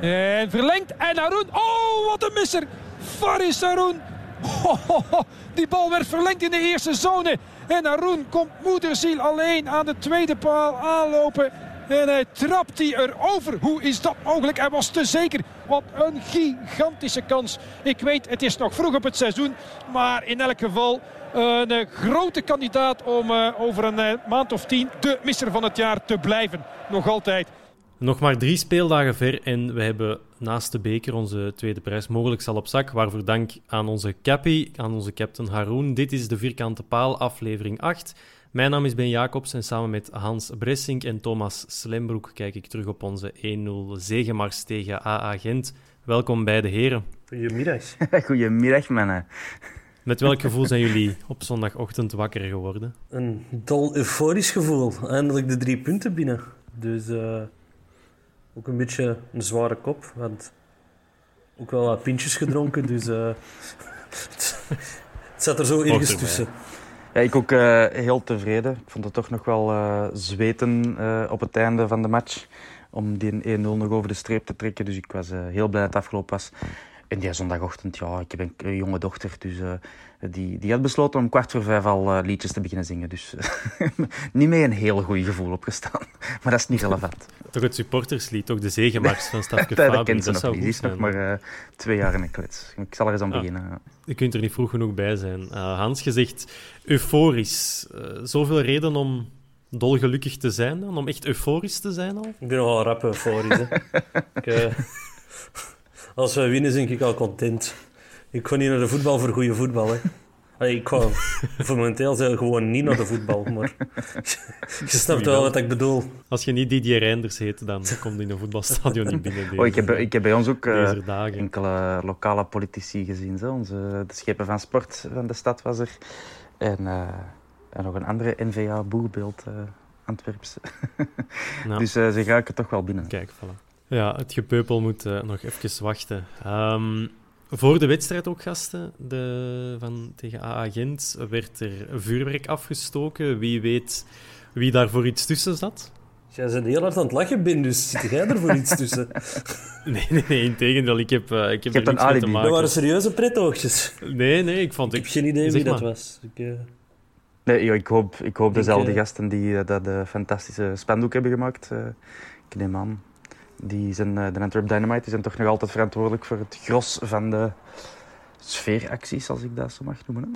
En verlengd. En Haroun. Oh, wat een misser. Faris Haroun. Ho. Die bal werd verlengd in de eerste zone. En Haroun komt moederziel alleen aan de tweede paal aanlopen. En hij trapt die erover. Hoe is dat mogelijk? Hij was te zeker. Wat een gigantische kans. Ik weet, het is nog vroeg op het seizoen. Maar in elk geval een eh, grote kandidaat om eh, over een eh, maand of tien de misser van het jaar te blijven. Nog altijd. Nog maar drie speeldagen ver en we hebben naast de beker onze tweede prijs mogelijk al op zak. Waarvoor dank aan onze cappy, aan onze captain Haroon. Dit is de Vierkante Paal, aflevering 8. Mijn naam is Ben Jacobs en samen met Hans Bressink en Thomas Slembroek kijk ik terug op onze 1-0 zegenmars tegen AA Gent. Welkom bij de heren. Goedemiddag. Goedemiddag, mannen. Met welk gevoel zijn jullie op zondagochtend wakker geworden? Een dol euforisch gevoel. Eindelijk de drie punten binnen. Dus uh, ook een beetje een zware kop. Want ook wel wat pintjes gedronken. dus uh, het, het zat er zo ergens tussen. Ja, ik ook uh, heel tevreden. Ik vond het toch nog wel uh, zweten uh, op het einde van de match. Om die 1-0 nog over de streep te trekken. Dus ik was heel blij dat het afgelopen was. En die zondagochtend, ja, ik heb een jonge dochter. Dus die, die had besloten om kwart voor vijf al liedjes te beginnen zingen. Dus niet met een heel goed gevoel opgestaan. Maar dat is niet relevant. toch het supporterslied, toch de zegenmars van Stadke dat kent ze nog niet. Die is nog maar twee jaar in de klets. Ik zal er eens aan Ah. beginnen. Je kunt er niet vroeg genoeg bij zijn. Uh, Hans, je zegt euforisch. Uh, zoveel reden om dolgelukkig te zijn dan? Om echt euforisch te zijn al? Ik ben nogal rap euforisch. ik, uh, als we winnen, ben ik al content. Ik ga niet naar de voetbal voor goede voetbal. Hè. Allee, ik ga momenteel gewoon niet naar de voetbal, maar je snapt wel wat ik bedoel. Als je niet Didier Reinders heet, dan komt je in een voetbalstadion niet binnen. Deze, oh, ik, heb, ik heb bij ons ook uh, dagen. enkele lokale politici gezien. Zo. Onze, de schepen van sport van de stad was er. En, uh, en nog een andere NVA-boerbeeld, uh, Antwerps. nou. Dus ze raken toch wel binnen. Kijk, voilà. Ja, het gepeupel moet nog even wachten. Um, voor de wedstrijd ook, gasten, de, van, tegen AA Gent, werd er vuurwerk afgestoken. Wie weet wie daar voor iets tussen zat? Jij bent heel hard aan het lachen, Ben, dus zit jij er voor iets tussen? nee, nee, nee, in tegendeel. Ik heb, uh, ik heb er niks mee te maken. Dat waren serieuze pretoogjes. Nee, nee, ik vond... Ik heb geen idee wie dat was. Ik, uh... Nee, joh, ik hoop, ik hoop dezelfde uh... gasten die uh, dat uh, fantastische spandoek hebben gemaakt. ik neem aan. Die zijn, de Antwerp Dynamite die zijn toch nog altijd verantwoordelijk voor het gros van de sfeeracties, als ik dat zo mag noemen.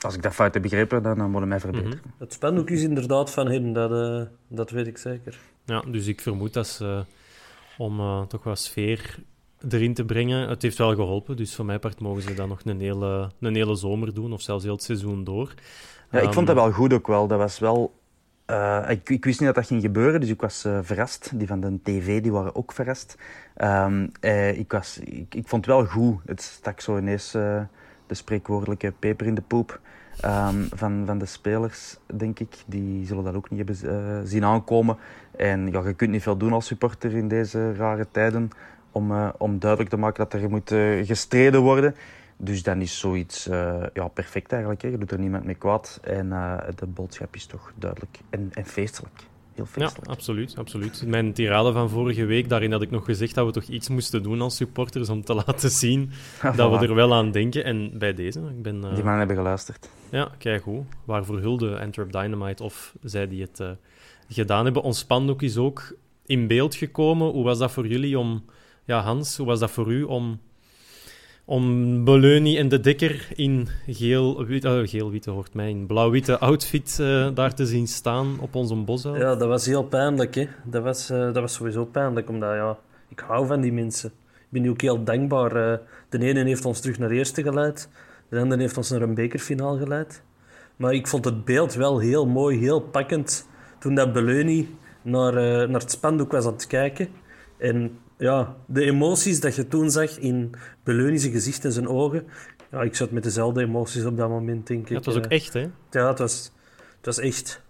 Als ik dat fout heb begrepen, dan, dan moet je mij verbeteren. Mm -hmm. Het spandoek is inderdaad van hen, dat, uh, dat weet ik zeker. Ja, dus ik vermoed dat ze, om uh, toch wat sfeer erin te brengen, het heeft wel geholpen. Dus voor mijn part mogen ze dat nog een hele, een hele zomer doen, of zelfs heel het seizoen door. Ja, ik um, vond dat wel goed ook wel. Dat was wel... Uh, ik, ik, wist niet dat dat ging gebeuren, dus ik was uh, verrast. Die van de tv die waren ook verrast. Um, uh, ik, was, ik, vond het wel goed. Het stak zo ineens de spreekwoordelijke peper in de poep. ehm, van, van de spelers, denk ik. Die zullen dat ook niet hebben zien aankomen. En ja, je kunt niet veel doen als supporter in deze rare tijden om, om duidelijk te maken dat er moet gestreden worden. Dus dan is zoiets ja, perfect eigenlijk. Hè. Je doet er niemand mee kwaad. En de boodschap is toch duidelijk en, en feestelijk. Ja, absoluut, absoluut. Mijn tirade van vorige week, daarin had ik nog gezegd dat we toch iets moesten doen als supporters om te laten zien dat we er wel aan denken. En bij deze, ik ben... Uh... Die mannen hebben geluisterd. Ja, kijk hoe. Waarvoor hulde Antwerp Dynamite of zij die het gedaan hebben. Ons spandoek is ook in beeld gekomen. Hoe was dat voor jullie om... Ja, Hans, hoe was dat voor u om om Beleuni en de Dekker in geel-witte, geel hoort mij, in blauw-witte outfit uh, daar te zien staan op onze bosel. Ja, dat was heel pijnlijk. Hè. Dat, was, uh, dat was sowieso pijnlijk, omdat ja, ik hou van die mensen. Ik ben nu ook heel dankbaar. de ene heeft ons terug naar eerste geleid, de andere heeft ons naar een bekerfinaal geleid. Maar ik vond het beeld wel heel mooi, heel pakkend, toen dat naar, naar het spandoek was aan het kijken. En ja, de emoties dat je toen zag in Beleunische gezicht en zijn ogen. Ja, ik zat met dezelfde emoties op dat moment, denk ik. Ja, het was ook eh. echt, hè? Ja, het was, het was echt.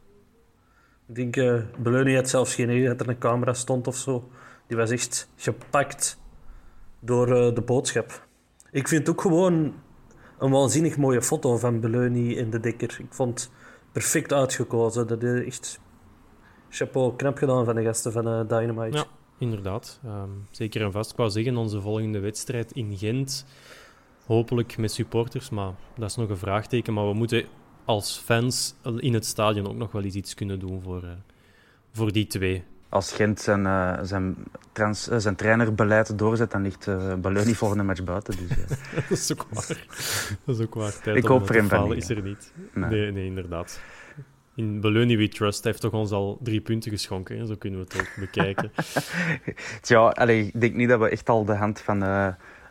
Ik denk, uh, Beleunie had zelfs geen idee dat er een camera stond of zo. Die was echt gepakt door uh, de boodschap. Ik vind het ook gewoon een waanzinnig mooie foto van Beleunie in de Dekker. Ik vond het perfect uitgekozen. Dat is echt chapeau, knap gedaan van de gasten van uh, Dynamite. Ja. Inderdaad, um, zeker en vast. Ik wou zeggen, onze volgende wedstrijd in Gent, hopelijk met supporters, maar dat is nog een vraagteken. Maar we moeten als fans in het stadion ook nog wel eens iets kunnen doen voor, uh, voor die twee. Als Gent zijn, uh, zijn, trans, uh, zijn trainerbeleid doorzet, dan ligt uh, Ballon volgende match buiten. Dus, dat is ook waar. Dat is ook waar. Tijd Ik hoop voor hem van is er niet. Nee. nee, nee inderdaad in Beluni We Trust heeft toch ons al drie punten geschonken. Hè? Zo kunnen we het ook bekijken. ja, allez, ik denk niet dat we echt al de hand van, uh,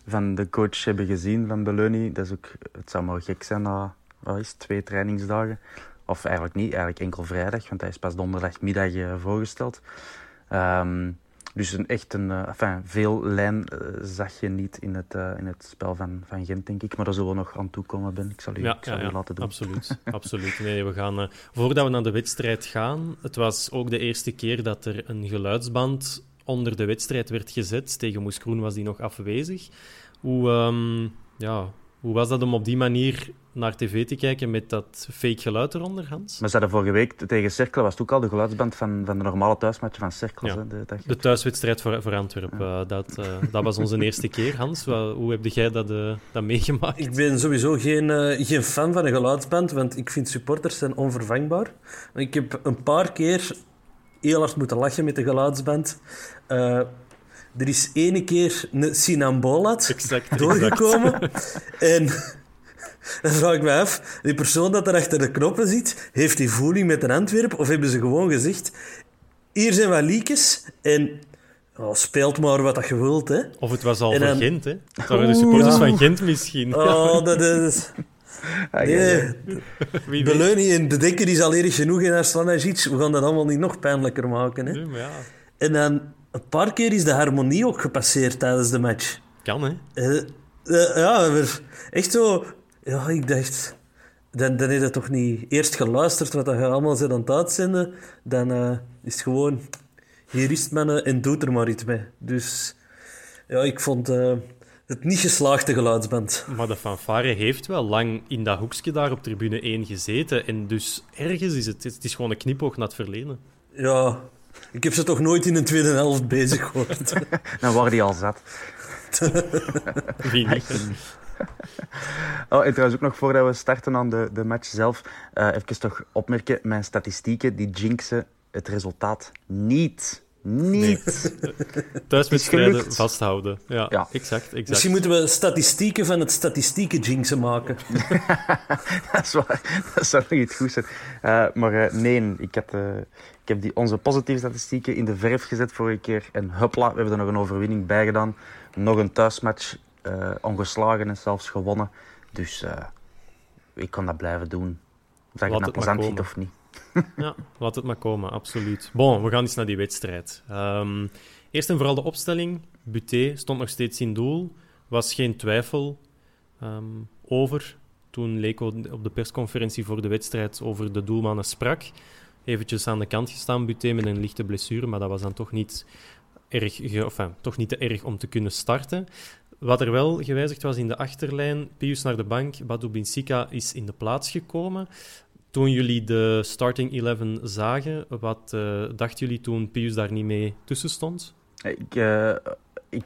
van de coach hebben gezien van Beluni. Dat is ook, het zou maar gek zijn na wat is, twee trainingsdagen. Of eigenlijk niet, eigenlijk enkel vrijdag, want hij is pas donderdagmiddag uh, voorgesteld. Um, dus een, echt een, uh, enfin, veel lijn uh, zag je niet in het, uh, in het spel van, van Gent, denk ik. Maar daar zullen we nog aan toekomen, Ben. Ik zal u, ja, ik zal ja, u laten doen. Absoluut, absoluut. Nee, we gaan, voordat we naar de wedstrijd gaan, het was ook de eerste keer dat er een geluidsband onder de wedstrijd werd gezet. Tegen Moes Groen was die nog afwezig. Hoe, um, ja, hoe was dat om op die manier naar tv te kijken met dat fake geluid eronder, Hans? Maar ze hadden vorige week tegen Cercle was het ook al de geluidsband van, van de normale thuismatch van Cercle. Ja. De, de, thuiswedstrijd voor, voor Antwerpen. Ja. Uh, dat, uh, dat was onze eerste keer, Hans. Hoe heb jij dat, uh, dat meegemaakt? Ik ben sowieso geen, geen fan van een geluidsband, want ik vind supporters zijn onvervangbaar. Ik heb een paar keer heel hard moeten lachen met de geluidsband. Er is ene keer een Sinambolat doorgekomen. En dan vraag ik me af, die persoon dat er achter de knoppen zit, heeft die voeling met een Antwerp? Of hebben ze gewoon gezegd, hier zijn wat liekjes en oh, speelt maar wat je wilt. Hè. Of het was al en dan... Gent, hè? Het waren de supporters ja. van Gent misschien. Oh, dat is... Nee, de leuning en de denker is al erg genoeg in Aslanajic. We gaan dat allemaal niet nog pijnlijker maken. Hè? Ja, ja. En dan een paar keer is de harmonie ook gepasseerd tijdens de match. Kan, hè? Uh, uh, ja, echt zo... Ja, ik dacht... Dan, dan heb je toch niet eerst geluisterd wat je allemaal zit aan het uitzenden. Dan uh, is het gewoon... Hier is mannen en doet er maar iets mee. Dus ja, ik vond het niet geslaagde geluidsband. Maar de fanfare heeft wel lang in dat hoekje daar op tribune 1 gezeten. En dus ergens is het... Het is gewoon een knipoog naar het verleden. Ja, ik heb ze toch nooit in een tweede helft bezig gehoord. Dan waren die al zat. Wie niet? Oh, en trouwens ook nog voordat we starten aan de, de match zelf, uh, even toch opmerken, mijn statistieken die jinxen het resultaat niet. Niet. Nee. Thuiswedstrijden vasthouden. Ja, ja, Exact, exact. Misschien moeten we statistieken van het statistieken jinxen maken. dat, is waar. dat zou nog iets goed zijn. Uh, maar uh, nee, ik, had, uh, ik heb die, onze positieve statistieken in de verf gezet vorige keer. En hupla, we hebben er nog een overwinning bij gedaan. Nog een thuismatch, ongeslagen en zelfs gewonnen. Dus ik kan dat blijven doen. Of dat je het plezant vindt of niet. Ja, laat het maar komen, absoluut. Bon, we gaan eens naar die wedstrijd. Um, eerst en vooral de opstelling. Buté stond nog steeds in doel. Was geen twijfel um, over. toen Leko op de persconferentie voor de wedstrijd over de doelmannen sprak. Eventjes aan de kant gestaan, Buté, met een lichte blessure, maar dat was dan toch niet, erg, enfin, toch niet te erg om te kunnen starten. Wat er wel gewijzigd was in de achterlijn, Pius naar de bank, Badou Binsika is in de plaats gekomen. Toen jullie de starting 11 zagen, wat uh, dachten jullie toen Pius daar niet mee tussen stond? Ik, uh, ik,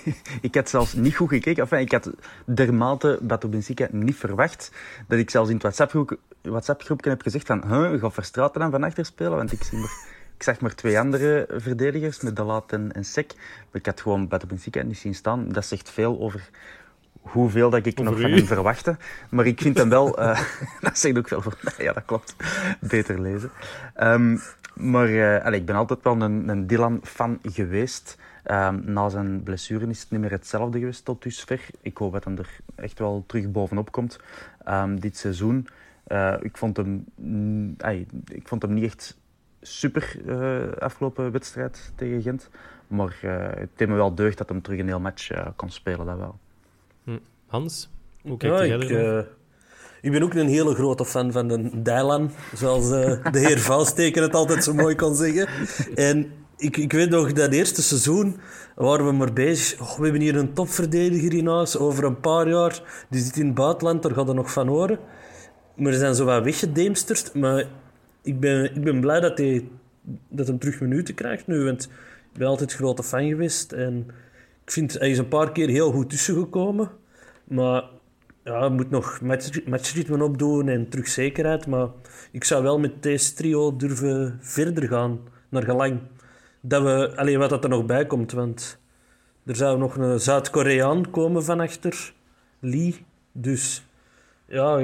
ik had zelfs niet goed gekeken. Ik had dermate Badou Binsika niet verwacht dat ik zelfs in het WhatsApp-groepje WhatsApp heb gezegd van huh, ga Verstraeten dan van achter spelen, want ik zie maar ik zag maar twee andere verdedigers, met Dalat en, en Sek. Maar ik had gewoon Benfica niet zien staan. Dat zegt veel over hoeveel dat ik nog van hem verwachtte. Maar ik vind hem wel... Uh, dat zegt ook veel voor Ja, dat klopt. Beter lezen. Um, maar uh, allez, ik ben altijd wel een, een Dylan-fan geweest. Um, na zijn blessure is het niet meer hetzelfde geweest tot dusver. Ik hoop dat hij er echt wel terug bovenop komt um, dit seizoen. Uh, ik, vond hem, mm, ay, ik vond hem niet echt super uh, afgelopen wedstrijd tegen Gent. Maar uh, het deed me wel deugd dat hem terug een heel match kon spelen, dat wel. Hm. Hans, hoe kijk ja, ik, ik ben ook een hele grote fan van de Dylan, zoals de heer Valsteken het altijd zo mooi kon zeggen. En ik, ik weet nog, dat eerste seizoen waren we maar bezig. Oh, we hebben hier een topverdediger in huis, over een paar jaar. Die zit in het buitenland, daar gaat er nog van horen. Maar ze zijn zo wat weggedemsterd. Maar ik ben, ik ben blij dat hij, dat hem terug minuten krijgt nu. Want ik ben altijd grote fan geweest. En ik vind, hij is een paar keer heel goed tussengekomen. Maar ja, moet nog match, matchritme opdoen en terug zekerheid. Maar ik zou wel met deze trio durven verder gaan, naar gelang. Dat we, alleen wat dat er nog bij komt, want er zou nog een Zuid-Koreaan komen van achter Lee. Dus ja,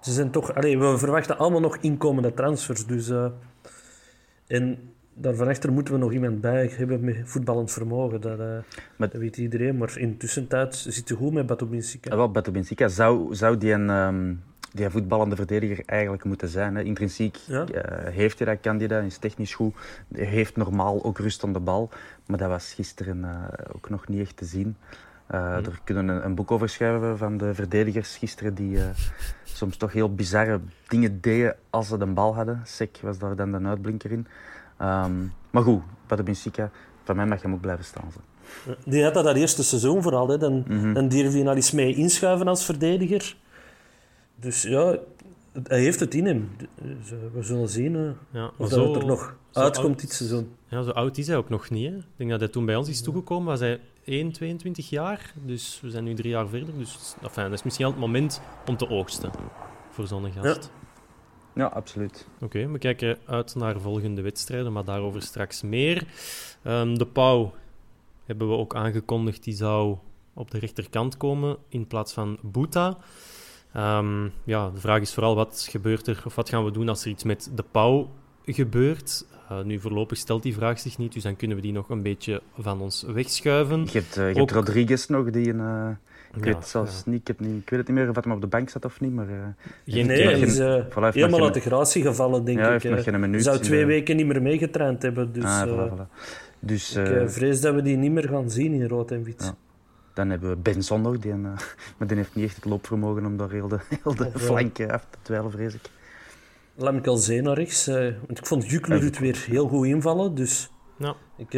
ze zijn toch, allez, we verwachten allemaal nog inkomende transfers. Dus, uh, en daarvan achter moeten we nog iemand bij hebben met voetballend vermogen. Dat, uh, dat weet iedereen. Maar in tussentijd zit het goed met Bato Benfica. Ja, wel, Bato Benfica zou, zou die een... Um die voetballende verdediger eigenlijk moeten zijn. Hè. Intrinsiek ja? uh, heeft hij dat kandidaat, is technisch goed. Hij heeft normaal ook rust aan de bal. Maar dat was gisteren uh, ook nog niet echt te zien. Uh, mm. Er kunnen een, een, boek over schrijven van de verdedigers gisteren die soms toch heel bizarre dingen deden als ze de bal hadden. Sek was daar dan de uitblinker in. Um, maar goed, bij de Benfica, van mij mag je hem ook blijven staan. Zo. Die had dat dat eerste seizoen vooral. Hè. Dan, mm -hmm. dan durf je nou eens mee inschuiven als verdediger. Dus ja, hij heeft het in hem. Dus, uh, we zullen zien uh, ja, of zo, dat het er nog uitkomt oud, dit seizoen. Ja, zo oud is hij ook nog niet. Hè? Ik denk dat hij toen bij ons is toegekomen, was hij 1, 22 jaar. Dus we zijn nu drie jaar verder. Dus enfin, dat is misschien al het moment om te oogsten voor zo'n gast. Ja, ja absoluut. Oké, okay, we kijken uit naar volgende wedstrijden, maar daarover straks meer. Um, de Pauw hebben we ook aangekondigd, die zou op de rechterkant komen in plaats van Boeta. Um, ja, de vraag is vooral wat gebeurt er, of wat gaan we doen als er iets met de Pauw gebeurt. Uh, nu voorlopig stelt die vraag zich niet, dus dan kunnen we die nog een beetje van ons wegschuiven. Je hebt, uh, je hebt Rodriguez nog, die een... Uh, ik ja, weet zelfs ja. niet, ik, heb niet, ik weet het niet meer of hij op de bank zat of niet, maar... Geen, nee, hij is voilà, helemaal uit de gratie gevallen, denk ja, ik. Hij zou twee weken niet meer meegetraind hebben, dus... Ah, voilà, voilà. dus ik vrees dat we die niet meer gaan zien in rood en wit. Dan hebben we Benson nog, die, uh, maar die heeft niet echt het loopvermogen om daar heel de, heel de flank af te dweilen, vrees ik. Lemkel naar rechts. Uh, want ik vond Juklerud weer heel goed invallen, dus ja. ik,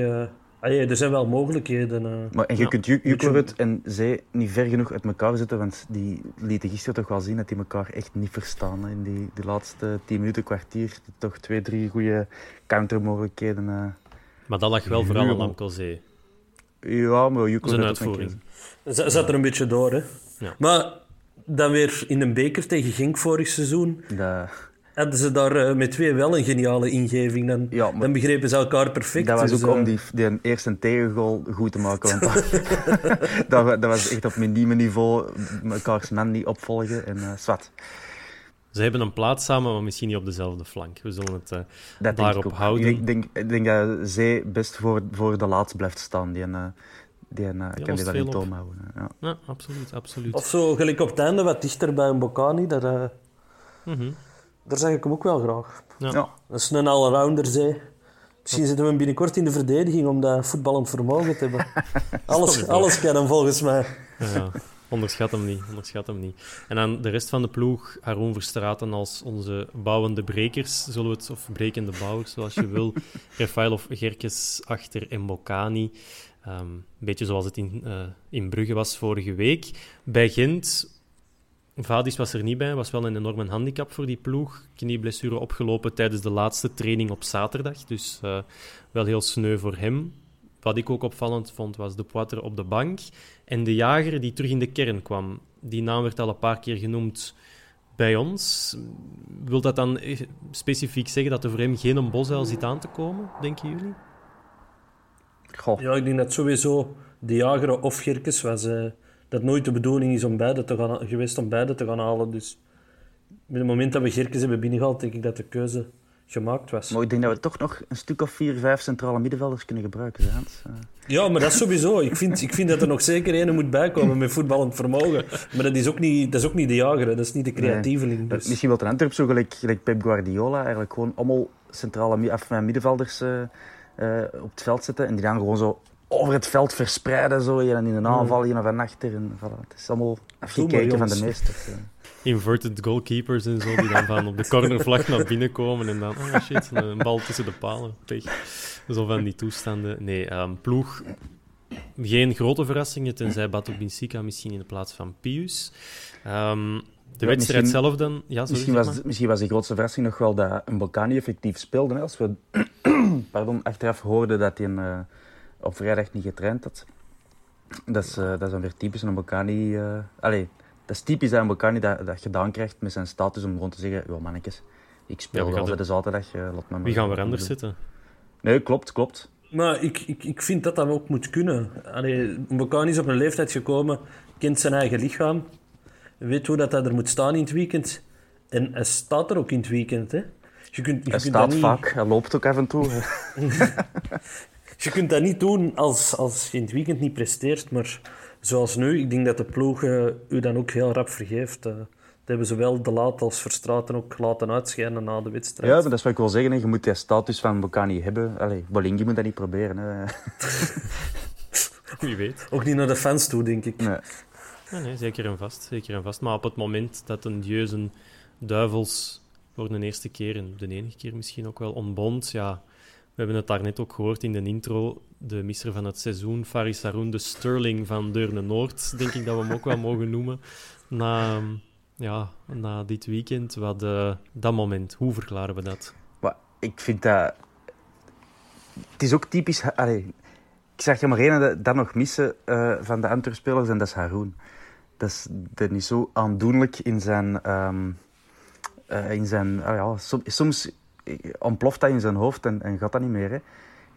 uh, ah, ja, er zijn wel mogelijkheden. Uh, maar, en je ja. kunt Juklerud en Zee niet ver genoeg uit elkaar zetten, want die lieten gisteren toch wel zien dat die elkaar echt niet verstaan. In die, die laatste tien minuten, kwartier, toch twee, drie goede countermogelijkheden. maar dat lag wel vooral aan Lemkel Zee. Ja, maar je Zijn uitvoering. Z zat er een beetje door, hè. Ja. Maar dan weer in een beker tegen Genk vorig seizoen... Dat... Hadden ze daar uh, met twee wel een geniale ingeving. Dan, ja, dan begrepen ze elkaar perfect. Dat was dus, ook uh... om die, die eerste tegengoal goed te maken. Want dat, dat, was echt op minieme niveau elkaars man niet opvolgen. En uh, zwart. Ze hebben een plaats samen, maar misschien niet op dezelfde flank. We zullen het uh, daarop ik houden. Ik denk, ik denk dat zij best voor, voor de laatste blijft staan. Die, uh, die, uh, kan die wel in toom houden. Ja. ja. absoluut, absoluut. Of zo, gelijk op het einde, wat dichter bij een Bocani. Dat, uh, mm -hmm. Daar zeg ik hem ook wel graag. Ja. ja. Dat is een allrounder, zij. Misschien zitten we binnenkort in de verdediging om dat voetballend vermogen te hebben. alles, alles kan hem volgens mij. Ja. Onderschat hem niet, onderschat hem niet. En dan de rest van de ploeg, Haroon Verstraten als onze bouwende brekers, zullen we het, of brekende bouwers, zoals je wil. of Gerkes achter en Bocani. Um, een beetje zoals het in, uh, in Brugge was vorige week. Bij Gent, Vadis was er niet bij, was wel een enorme handicap voor die ploeg. Knieblessure opgelopen tijdens de laatste training op zaterdag, dus uh, wel heel sneu voor hem. Wat ik ook opvallend vond, was de Poitre op de bank. En de jager die terug in de kern kwam. Die naam werd al een paar keer genoemd bij ons. Wil dat dan specifiek zeggen dat er voor hem geen Bosuil zit aan te komen, denken jullie? Goh. Ja, ik denk dat sowieso de jager of Gerkes was... Uh, dat nooit de bedoeling is om beide te gaan, geweest om beide te gaan halen. Dus op het moment dat we Gerkes hebben binnengehaald, denk ik dat de keuze gemaakt was. Maar ik denk dat we toch nog een stuk of vier, vijf centrale middenvelders kunnen gebruiken. Hans. Eh. Ja, maar dat is sowieso. Ik vind, ik vind dat er nog zeker één moet bijkomen met voetballend vermogen. Maar dat is ook niet, dat is ook niet de jager, dat is niet de creatieveling. Dus. Misschien wel een Antwerp zo gelijk, gelijk Pep Guardiola. Eigenlijk gewoon allemaal centrale af, middenvelders uh, uh, op het veld zetten. En die dan gewoon zo over het veld verspreiden. Zo. Je in een aanval, je van achter. En, voilà. Het is allemaal afgekeken van de meesters inverted goalkeepers en zo, die dan van op de cornervlag naar binnen komen en dan, oh shit, een bal tussen de palen. Zo van die toestanden. Nee, um, ploeg, geen grote verrassingen, tenzij Batu Binsika misschien in de plaats van Pius. Um, de ja, wedstrijd zelf dan... Ja, misschien, was, misschien was de grootste verrassing nog wel dat een Balkani effectief speelde. Als we pardon, achteraf hoorden dat hij uh, op vrijdag niet getraind had. Dat is, uh, dat is dan weer typisch een Balkani... Uh, allee, dat is typisch dat een Bocani dat, dat gedaan krijgt met zijn status om gewoon te zeggen, ja mannetjes, ik speel ja, wel de zaterdag, uh, laat me Wie gaan we anders zitten? Nee, klopt, klopt. Maar ik, ik, ik vind dat dat ook moet kunnen. Allee, Bocani is op een leeftijd gekomen, kent zijn eigen lichaam, weet hoe dat hij er moet staan in het weekend. En hij staat er ook in het weekend. Hè. Je kunt, je hij kunt staat niet... vaak, hij loopt ook af en toe. je kunt dat niet doen als, als je in het weekend niet presteert, maar zoals nu, ik denk dat de ploeg uh, u dan ook heel rap vergeeft. Uh, dat hebben zowel De Laat als Verstraten ook laten uitschijnen na de wedstrijd. Ja, dat is wat ik wil zeggen. Je moet die status van Bocani hebben. Allee, Bolingi moet dat niet proberen. Hè. Wie weet. Ook niet naar de fans toe, denk ik. Nee. nee, zeker en vast. Zeker en vast. Maar op het moment dat een Dieuzen Duivels voor de eerste keer, en de enige keer misschien ook wel, ontbond, ja, hebben het daar net ook gehoord in de intro. De misser van het seizoen, Faris Haroun, de Sterling van Deurne Noord, denk ik dat we hem ook wel mogen noemen. Na, ja, na dit weekend, wat, uh, dat moment, hoe verklaren we dat? Ik vind dat... Het is ook typisch... Ik zag er maar één dat, nog missen uh, van de Antwerp-spelers en dat is Haroun. Dat is, dat is zo aandoenlijk in zijn... Um, uh, in zijn ja, soms ontploft dat in zijn hoofd en, en gaat dat niet meer. Hè.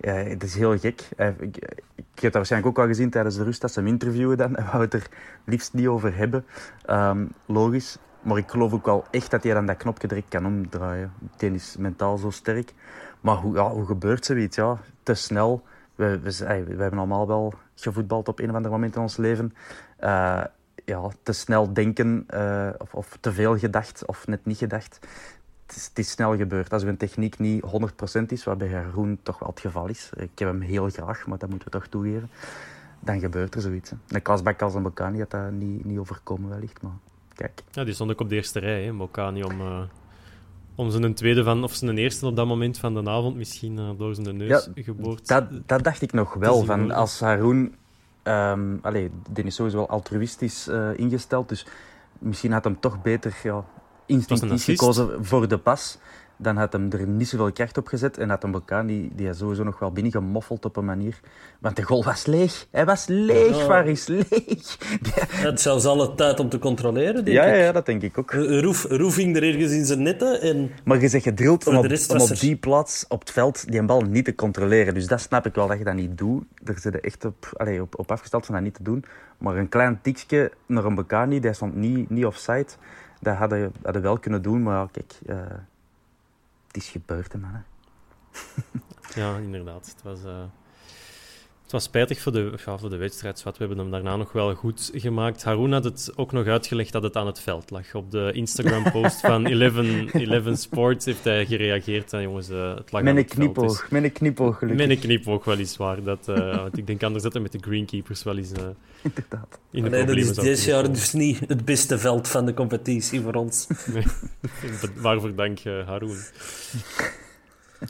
Het is heel gek. Ik, ik, heb dat waarschijnlijk ook al gezien tijdens de rust dat ze hem interviewen dan. En wou het er liefst niet over hebben. Um, logisch. Maar ik geloof ook wel echt dat hij dan dat knopje direct kan omdraaien. Die is mentaal zo sterk. Maar hoe, ja, hoe gebeurt zoiets? Ja, te snel. We, we, hebben allemaal wel gevoetbald op een of ander moment in ons leven. Uh, ja, te snel denken uh, of, of, te veel gedacht of net niet gedacht het is, snel gebeurd. Als een techniek niet 100% is, wat bij Groen toch wel het geval is, ik heb hem heel graag, maar dat moeten we toch toegeven, dan gebeurt er zoiets. Hè. Een Kasbak als een Bocani had dat niet, niet overkomen wellicht, maar kijk. Ja, die stond ook op de eerste rij, hè, Bocani, om, uh, om zijn tweede van, of zijn eerste op dat moment van de avond misschien uh, door zijn neus ja, geboord. Dat, dat dacht ik nog wel, van als Haroon... Um, allee, die is sowieso wel altruïstisch uh, ingesteld, dus misschien had hem toch beter ja, instinctief gekozen voor de pas. Dan had hem er niet zoveel kracht op gezet. En had hem elkaar die, die sowieso nog wel binnengemoffeld op een manier. Want de goal was leeg. Hij was leeg, waar is leeg? Het had zelfs alle tijd om te controleren, denk ja, ik. Ja, dat denk ik ook. Roef, Roef hing er ergens in zijn netten. En... Maar je zegt gedrild om, op, om op die plaats, op het veld, die bal niet te controleren. Dus dat snap ik wel dat je dat niet doet. Daar zit je echt op, allez, op, op afgesteld van dat niet te doen. Maar een klein tikje naar een Bekani, die stond niet, niet offside dat hadden we wel kunnen doen, maar kijk, uh, het is gebeurd, man. ja, inderdaad. Het was, uh, het was spijtig voor de, ja, voor de wedstrijd. Wat we hebben hem daarna nog wel goed gemaakt. Haroon had het ook nog uitgelegd dat het aan het veld lag. Op de Instagram-post van Eleven, Eleven Sports heeft hij gereageerd. En jongens, uh, het lag met aan een het veld. knipoog, Dus- met een knipoog gelukkig. met een knipoog weliswaar. Dat, eh, want ik denk anders dat hij met de greenkeepers wel eens eh, Inderdaad. in de Nee, dat is dit jaar dus niet het beste veld van de competitie voor ons. Nee. Waarvoor dank, eh, Haroon.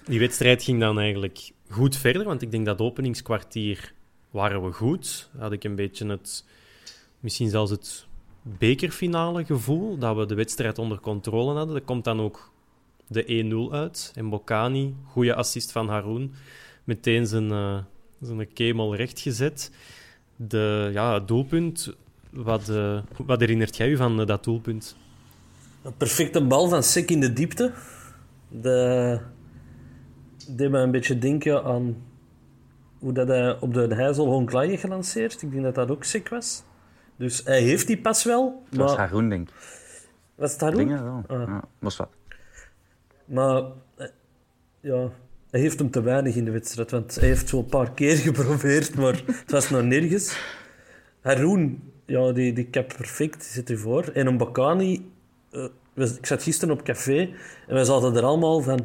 Die wedstrijd ging dan eigenlijk goed verder, want ik denk dat openingskwartier waren we goed. Had ik een beetje het, misschien zelfs het bekerfinale gevoel, dat we de wedstrijd onder controle hadden. Er komt dan ook de 1-0 uit. En Bocani, goede assist van Haroon, meteen zijn, eh, zijn kemel rechtgezet. De, ja, het doelpunt, wat, eh, wat herinnert jij u van eh, dat doelpunt? Een perfecte bal van Sek in de diepte. De... deed me een beetje denken aan hoe dat hij op de Heizelhonk heeft gelanceerd. Ik denk dat dat ook Sek was. Dus hij heeft die pas wel. Dat was Maar... Haroon, denk ik. Was het Haroon? Wel. Ah. Ja, was wat. Maar eh, ja, hij heeft hem te weinig in de wedstrijd. Want hij heeft zo een paar keer geprobeerd, maar het was nog nergens. Haroon, ja, die, die cap perfect, zit ervoor. En een Bakani, eh, we- ik zat gisteren op café en wij zaten er allemaal van...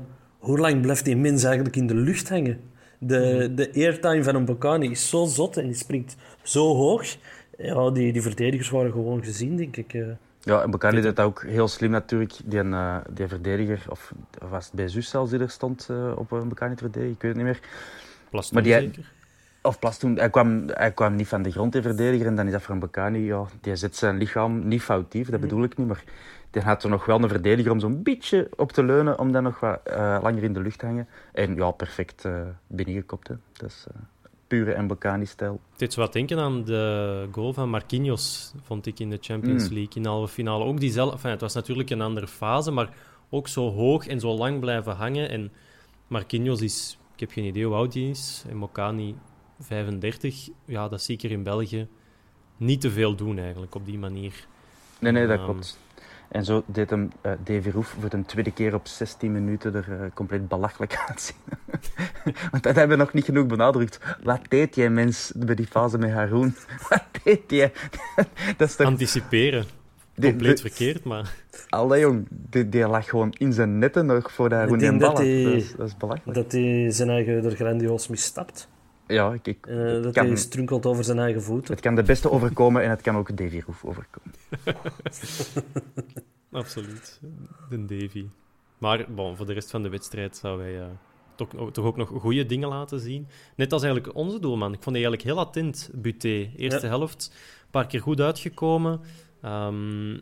Hoe lang blijft die mens eigenlijk in de lucht hangen? De, de airtime van een Bakani is zo zot en die springt zo hoog. Ja, die, die verdedigers waren gewoon gezien, denk ik. eh. Ja, en Bocani deed dat ook heel slim natuurlijk. Die, eh, die verdediger, of was het bij Zus zelfs die er stond eh, op een Bocani te verdedigen, ik weet het niet meer. Plastoon Maar die- zeker? Of Plas toen, hij kwam, hij kwam niet van de grond te verdedigen en dan is dat voor een Bocani, ja, die zet zijn lichaam niet foutief, dat bedoel ik niet, maar die had er nog wel een verdediger om zo'n beetje op te leunen, om dan nog wat eh, langer in de lucht te hangen. En ja, perfect eh binnengekopt. Hè. Dat is eh, pure en Bocani-stijl. Het deed zo wat denken aan de goal van Marquinhos, vond ik in de Champions Mm. League in de halve finale. Ook diezelfde, enfin, het was natuurlijk een andere fase, maar ook zo hoog en zo lang blijven hangen. En Marquinhos is, ik heb geen idee hoe oud hij is, en Mokani 35. Ja, dat zie ik er in België niet te veel doen eigenlijk, op die manier. Nee, nee, dat Ehm. klopt. En zo deed hem eh Davy Roef voor de tweede keer op 16 minuten er eh, compleet belachelijk uitzien. Want dat hebben we nog niet genoeg benadrukt. Wat deed jij mens bij die fase met Haroon? Wat deed jij? dat is toch... Anticiperen. Compleet verkeerd, maar Allee jong, die, die lag gewoon in zijn netten nog Haroon bal dat had. hij- Dat, is, dat is belachelijk. Dat hij zijn eigen er grandioos misstapt. Ja, ik, ik- Eh, het, dat kan, hij strunkelt over zijn eigen voeten. het kan de beste overkomen en het kan ook Davy Roef overkomen. absoluut. De Davy. Maar bon, voor de rest van de wedstrijd zouden wij eh, toch, toch ook nog goede dingen laten zien. Net als eigenlijk onze doelman. Ik vond hij eigenlijk heel attent, Buté. Eerste Ja. helft, een paar keer goed uitgekomen. Ehm,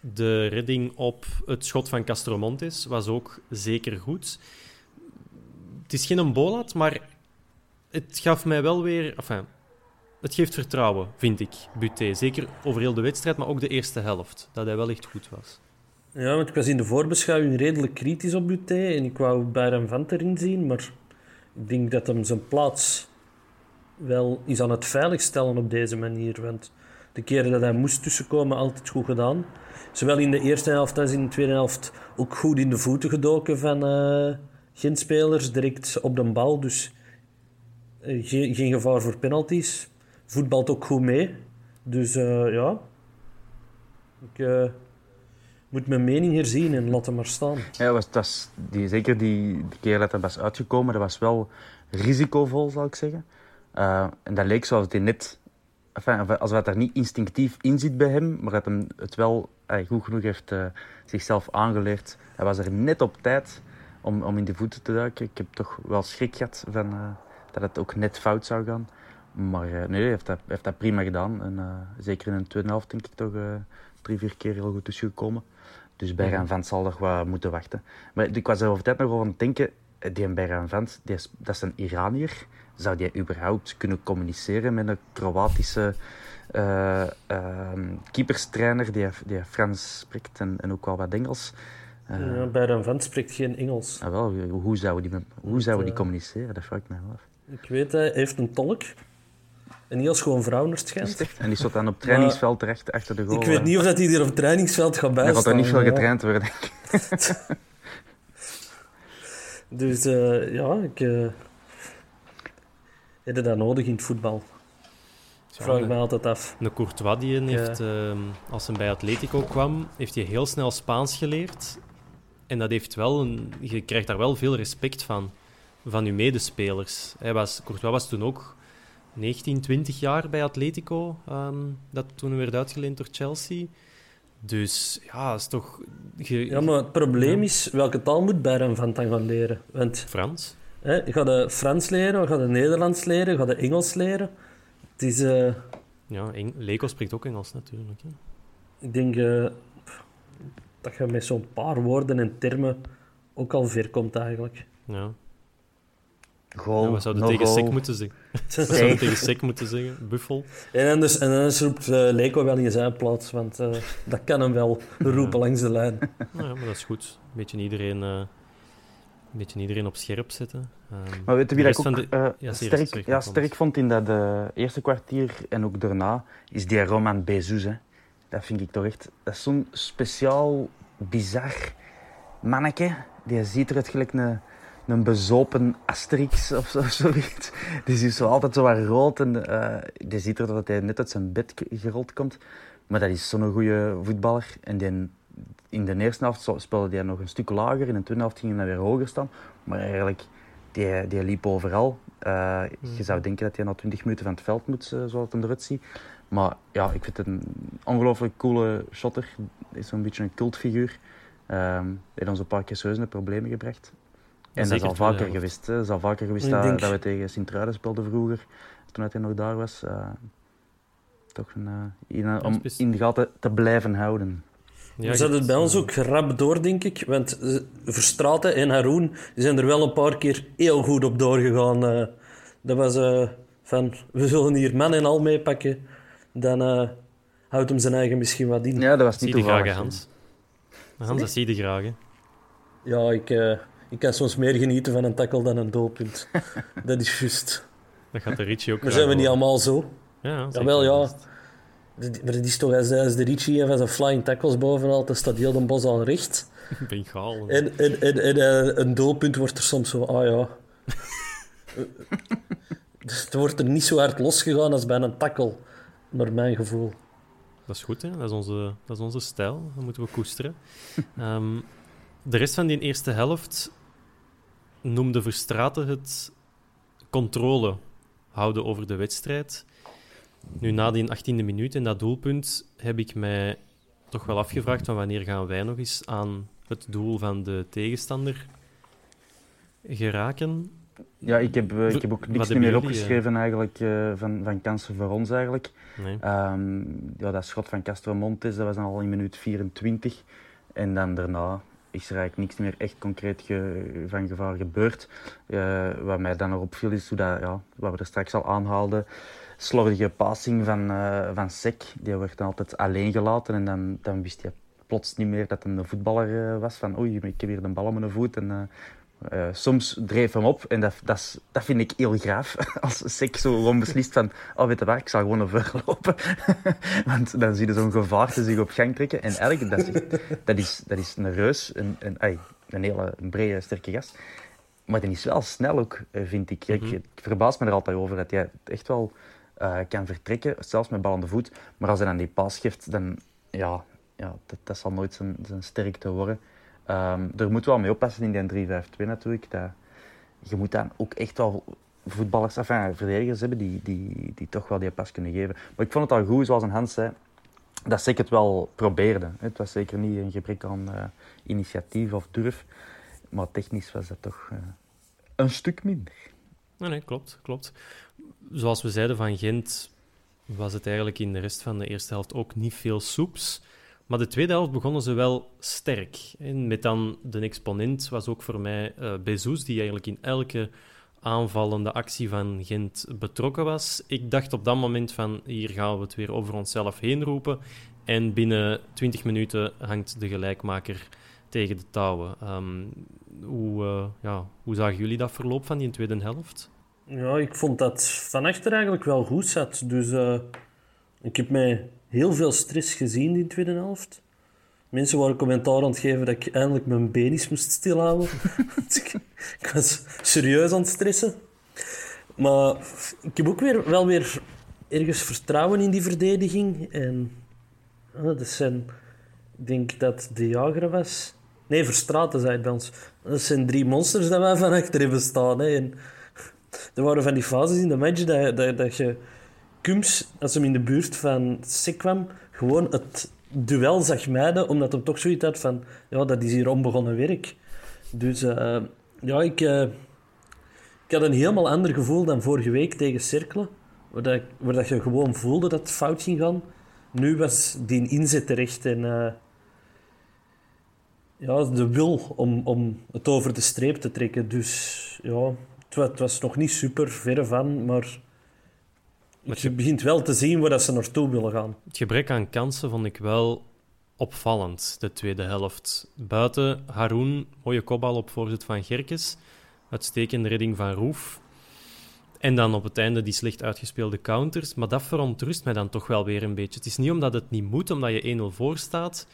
de redding op het schot van Castromontes was ook zeker goed. Het is geen bolat, maar het gaf mij wel weer... Enfin, het geeft vertrouwen, vind ik, Buté. Zeker over heel de wedstrijd, maar ook de eerste helft. Dat hij wel echt goed was. Ja, want ik was in de voorbeschouwing redelijk kritisch op Buté en ik wou Bayram Vant erin zien, maar ik denk dat hem zijn plaats wel is aan het veiligstellen op deze manier. Want de keren dat hij moest tussenkomen, altijd goed gedaan. Zowel in de eerste helft als in de tweede helft ook goed in de voeten gedoken van eh geen spelers, direct op de bal. Dus geen, geen gevaar voor penalties. Voetbalt ook goed mee. Dus eh, ja, ik eh, moet mijn mening herzien en laat hem maar staan. Ja, was, dat die, zeker die, keer dat hij was uitgekomen, dat was wel risicovol, zal ik zeggen. Eh, en dat leek zoals hij net... Als wat er niet instinctief in zit bij hem, maar dat hem het wel eh, goed genoeg heeft eh, zichzelf aangeleerd. Hij was er net op tijd om, om in de voeten te duiken. Ik heb toch wel schrik gehad van, eh, dat het ook net fout zou gaan. Maar eh, nee, hij heeft dat, heeft dat prima gedaan. En, eh, zeker in de tweede helft denk ik toch eh, drie, vier keer heel goed tussengekomen. Dus Bergaan Vent zal nog wat moeten wachten. Maar ik was er over tijd nog over aan het denken. Die Bergaan die is, dat is een Iranier. Zou die überhaupt kunnen communiceren met een Kroatische eh, ehm, keeperstrainer die, die Frans spreekt en, en ook wel wat Engels? Ja, Bayram Vent spreekt geen Engels. ah, wel, hoe zouden die, hoe zouden die communiceren? Dat vraag ik me af. Ik weet, hij heeft een tolk. En niet als gewoon vrouw? En die stond dan op het trainingsveld terecht achter de goal. Ik weet niet of dat hij hier op het trainingsveld gaat Er gaat er bijstaan. niet veel getraind worden, denk ik. Dus eh, ja, ik, eh, Heb je dat nodig in het voetbal? Dat vraag ik me altijd af. Een Courtois die heeft, ehm, als hij bij Atletico kwam, heeft hij heel snel Spaans geleerd. En dat heeft wel een, je krijgt daar wel veel respect van, van je medespelers. Hij was, Courtois was toen ook 19, 20 jaar bij Atletico, ehm, dat toen werd uitgeleend door Chelsea. Dus ja, is toch... Ja, maar het probleem is, welke taal moet Bayern van dan gaan leren? Want, Frans. Hè, ga je Frans leren, ga je Nederlands leren, ga je Engels leren? Het is... Uh... Ja, Eng Leko spreekt ook Engels natuurlijk. Hè. Ik denk uh, dat je met zo'n paar woorden en termen ook al ver komt eigenlijk. Ja. Goal, ja, we zouden no tegen goal. Sek moeten zeggen. we zouden tegen Sek moeten zeggen, buffel. En anders, en anders roept uh, Leko wel in zijn plaats, want uh, dat kan hem wel roepen langs de lijn. Nou ja, maar dat is goed. Een beetje iedereen, uh, een beetje iedereen op scherp zetten. Um, maar weet je wie dat ik ook de... ja, ja, sterk, sterk, ja, sterk vond in dat eerste kwartier en ook daarna, is die Roman Bezous. Hè. Dat vind ik toch echt... Dat is zo'n speciaal, bizar manneke. Die ziet eruit gelijk een een bezopen Asterix of zo, zoiets. Die is zo altijd zo wat rood en uh, die ziet er dat hij net uit zijn bed gerold komt. Maar dat is zo'n goede voetballer. En die, in de eerste helft speelde hij nog een stuk lager. In de tweede helft ging hij weer hoger staan. Maar eigenlijk, die, die liep overal. Uh, je zou denken dat hij na 20 minuten van het veld moet, zoals het hem eruit ziet. Maar ja, ik vind het een ongelooflijk coole shotter. Is zo'n beetje een cultfiguur. Um, heeft ons een paar keer serieus problemen gebracht. En dat is al vaker geweest. Dat is al vaker geweest dat, denk... dat, we tegen Sint-Truiden speelden vroeger, toen hij nog daar was. Uh, toch een, uh, in, om in de gaten te blijven houden. Ja, we zetten het bij ons ook rap door, denk ik. Want Verstraten en Haroon zijn er wel een paar keer heel goed op doorgegaan. Uh, dat was uh, van, we zullen hier man en al meepakken. Dan uh, houdt hem zijn eigen misschien wat in. Ja, dat was niet zie graag, Hans. Hans, dat zie je graag. Hè? Ja, ik... Ik kan soms meer genieten van een tackle dan een doelpunt. dat is juist. Dat gaat de Richie ook Maar zijn we niet allemaal zo? Ja, Jawel, ja. Maar het is toch als, als de Richie even zijn flying tackles bovenal, dan staat heel de bos al recht. Bengaal. En, en, en, en uh, een doelpunt wordt er soms zo, ah ja. dus het wordt er niet zo hard losgegaan als bij een tackle, naar mijn gevoel. Dat is goed, hè? Dat, is onze, dat is onze stijl. Dat moeten we koesteren. um, de rest van die eerste helft noemde Verstraten het controle houden over de wedstrijd. Nu, na die 18e minuut en dat doelpunt heb ik mij toch wel afgevraagd van wanneer gaan wij nog eens aan het doel van de tegenstander geraken. Ja, ik heb, ik heb ook niks meer opgeschreven uh... eigenlijk, uh, van, van kansen voor ons eigenlijk. Nee. Um, ja, dat schot van Castro Montes, dat was dan al in minuut 24. En dan daarna is er eigenlijk niks meer echt concreet ge, van gevaar gebeurd. Uh, wat mij dan erop viel is hoe dat, ja, wat we er straks al aanhaalden, slordige passing van, uh, van Sek. Die werd dan altijd alleen gelaten en dan, dan wist je plots niet meer dat hij een voetballer uh, was. Van oei, ik heb hier de bal om mijn voet en uh, soms dreef hem op en dat, dat, dat vind ik heel graaf. Als Sek zo gewoon beslist van, oh weet je waar, ik zal gewoon over lopen. Want dan zie je zo'n gevaarte zich op gang trekken. En eigenlijk, dat is, dat is, dat is een reus, een, een, een hele een brede, sterke gast. Maar die is wel snel ook, vind ik. Ik, ik verbaas me er altijd over dat hij echt wel uh, kan vertrekken, zelfs met bal aan de voet. Maar als hij dan die pas geeft, dan, ja, ja dat, dat zal nooit zijn, zijn sterkte worden. Um, er moet wel mee oppassen in die 3-5-2 natuurlijk. Dat, je moet dan ook echt wel voetballers, enfin, verdedigers hebben die, die, die toch wel die pas kunnen geven. Maar ik vond het al goed, zoals een Hans zei, dat zeker het wel probeerde. Het was zeker niet een gebrek aan uh, initiatief of durf. Maar technisch was dat toch uh, een stuk minder. Nee, nee, klopt, klopt. Zoals we zeiden van Gent was het eigenlijk in de rest van de eerste helft ook niet veel soeps. Maar de tweede helft begonnen ze wel sterk. En met dan de exponent was ook voor mij uh, Bezous, die eigenlijk in elke aanvallende actie van Gent betrokken was. Ik dacht op dat moment van, hier gaan we het weer over onszelf heen roepen. En binnen 20 minuten hangt de gelijkmaker tegen de touwen. Um, hoe, uh, ja, hoe zagen jullie dat verloop van die tweede helft? Ja, ik vond dat van achter eigenlijk wel goed zat. Dus uh, ik heb mij heel veel stress gezien in de tweede helft. Mensen waren commentaar aan het geven dat ik eindelijk mijn benis moest stilhouden. ik, was serieus aan het stressen. Maar ik heb ook weer, wel weer ergens vertrouwen in die verdediging. En ah, dat zijn, ik denk dat de jager was. Nee, Verstraten zei het bij ons. Dat zijn drie monsters dat wij van achter hebben staan. Hè. En er waren van die fases in de match dat, dat, dat je Kums, als hem in de buurt van Sik kwam, gewoon het duel zag mijden, omdat hij toch zoiets had van, ja, dat is hier onbegonnen werk. Dus uh, ja, ik, uh, ik had een helemaal ander gevoel dan vorige week tegen Cerkelen, waar, dat, je gewoon voelde dat het fout ging gaan. Nu was die inzet terecht en uh, ja, de wil om, om het over de streep te trekken. Dus ja, het was nog niet super, verre van, maar je begint wel te zien waar dat ze naartoe willen gaan. Het gebrek aan kansen vond ik wel opvallend, de tweede helft. Buiten Haroun, mooie kopbal op voorzet van Gerkes, uitstekende redding van Roef. En dan op het einde die slecht uitgespeelde counters. Maar dat verontrust mij dan toch wel weer een beetje. Het is niet omdat het niet moet, omdat je 1-0 voor staat,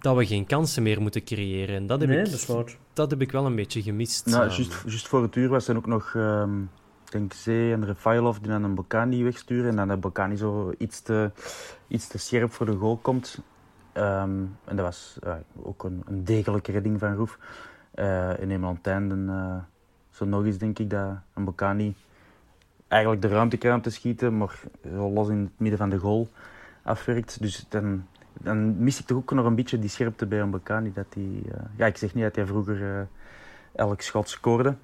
dat we geen kansen meer moeten creëren. En dat heb, nee, ik, dat, is waar. dat heb ik wel een beetje gemist. Nou, Um, juist, juist voor het uur was er ook nog, ehm, ik denk Zee en Refailov die dan een Bocani wegsturen. En dan dat Bocani zo iets te, iets te scherp voor de goal komt. Ehm, en dat was eh, ook een, degelijke redding van Roef. Eh en eenmaal aan het einde, eh, zo nog eens denk ik, dat een Bocani eigenlijk de ruimte krijgt te schieten, maar zo los in het midden van de goal afwerkt. Dus dan, dan mis ik toch ook nog een beetje die scherpte bij een Bocani. Dat die, eh, ja, ik zeg niet dat hij vroeger eh, elk schot scoorde.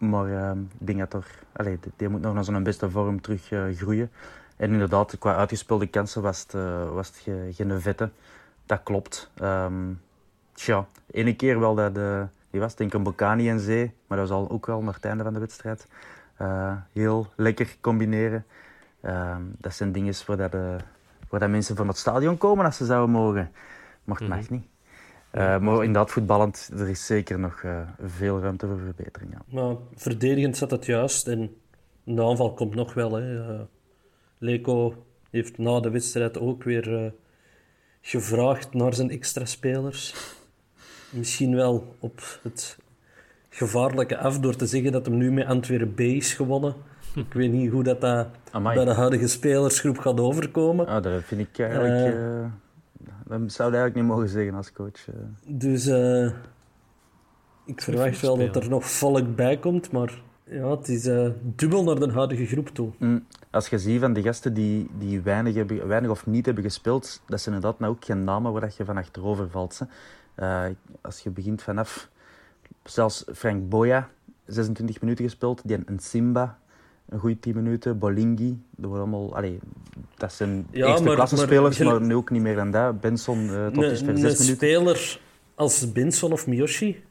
Maar eh, ik denk dat er, allee, die- moet nog naar zijn beste vorm terug eh, groeien. En inderdaad, qua uitgespeelde kansen was het, eh, was het ge- geen vette. Dat klopt. Ehm tja, ene keer wel dat, de, die was denk ik een Bocani en Zee. Maar dat was al, ook wel naar het einde van de wedstrijd. Eh, heel lekker combineren. Ehm, dat zijn dingen waar, dat, waar dat mensen van het stadion komen als ze zouden mogen. Maar het mag niet. Eh, maar inderdaad, voetballend, er is zeker nog eh, veel ruimte voor verbetering. Ja. Maar verdedigend zat het juist. En de aanval komt nog wel. Hè. Eh, Leko heeft na de wedstrijd ook weer eh, gevraagd naar zijn extra spelers. Misschien wel op het gevaarlijke af door te zeggen dat hem nu met Antwerpen B is gewonnen. Ik weet niet hoe dat, dat Amai. bij de huidige spelersgroep gaat overkomen. Ah, dat vind ik eigenlijk... Dat zou je eigenlijk niet mogen zeggen als coach. eh. Dus eh, ik verwacht wel dat er nog volk bij komt, maar ja, het is eh, dubbel naar de huidige groep toe. Mm, Als je ziet van de gasten die, die weinig, hebben, weinig of niet hebben gespeeld, dat zijn inderdaad nou ook geen namen waar dat je van achterover valt. Hè. Eh, als je begint vanaf, zelfs Frank Boya, 26 minuten gespeeld, die een Simba, een goede 10 minuten, Bolingi, dat, worden allemaal, allee, dat zijn Ja, eerste maar- klasse maar spelers, maar, nu ook niet meer dan dat. Benson eh, tot Een, dusver een 6 minuten. speler als Benson of Miyoshi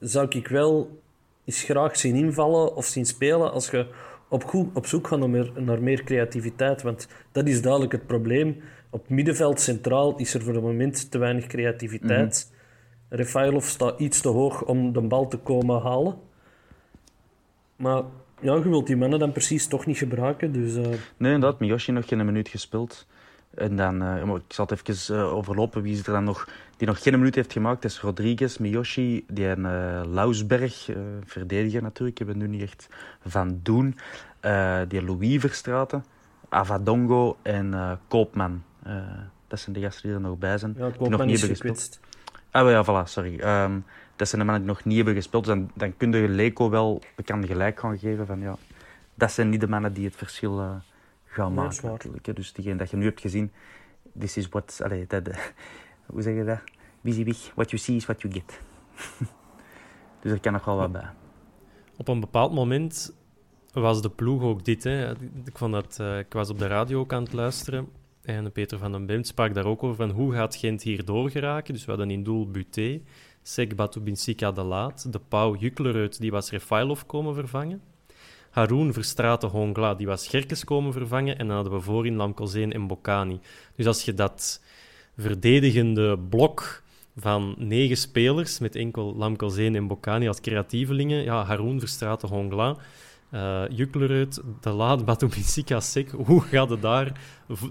zou ik wel eens graag zien invallen of zien spelen als je op, goed, op zoek gaat naar meer, naar meer creativiteit. Want dat is duidelijk het probleem. Op middenveld centraal is er voor het moment te weinig creativiteit. Refailov staat iets te hoog om de bal te komen halen. Maar ja, je wilt die mannen dan precies toch niet gebruiken. Dus eh, Nee, inderdaad, Miyoshi nog geen minuut gespeeld. En dan, eh, ik zal het even eh, overlopen wie is er dan nog, die nog geen minuut heeft gemaakt. Dat is Rodriguez, Miyoshi, die en Lausberg, verdediger natuurlijk, hebben we nu niet echt van doen. Die Louis Verstraten, Avadongo en Koopman. Dat zijn de gasten die er nog bij zijn. ja, die nog Koopman niet is gekwetst. Ah, ja, voilà, sorry. Ehm, dat zijn de mannen die nog niet hebben gespeeld. Dus dan, dan kun je Leko wel bekend gelijk gaan geven van ja, dat zijn niet de mannen die het verschil eh, gaan Nee, maken. natuurlijk, hè. Dus diegene dat je nu hebt gezien, this is what, allee, dat, hoe zeg je dat? Busy what you see is what you get. dus er kan nog wel wat bij. Op een bepaald moment was de ploeg ook dit. Hè. Ik, vond dat, eh, ik was op de radio ook aan het luisteren. En Peter van den Bemt sprak daar ook over van hoe gaat Gent hier doorgeraken. Dus we hadden in doel Buté, Sek Batubinsika de Laat, de Pauw Juklerud, die was Refailov komen vervangen. Haroun Verstraten Hongla, die was Gerkes komen vervangen. En dan hadden we voorin Lamkozeen en Bocani. Dus als je dat verdedigende blok van negen spelers, met enkel Lamkozeen en Bocani als creatievelingen, ja, Haroun Verstraten Hongla, eh Juklerud, De Laat, Batubinsika, Sek, hoe gaat het daar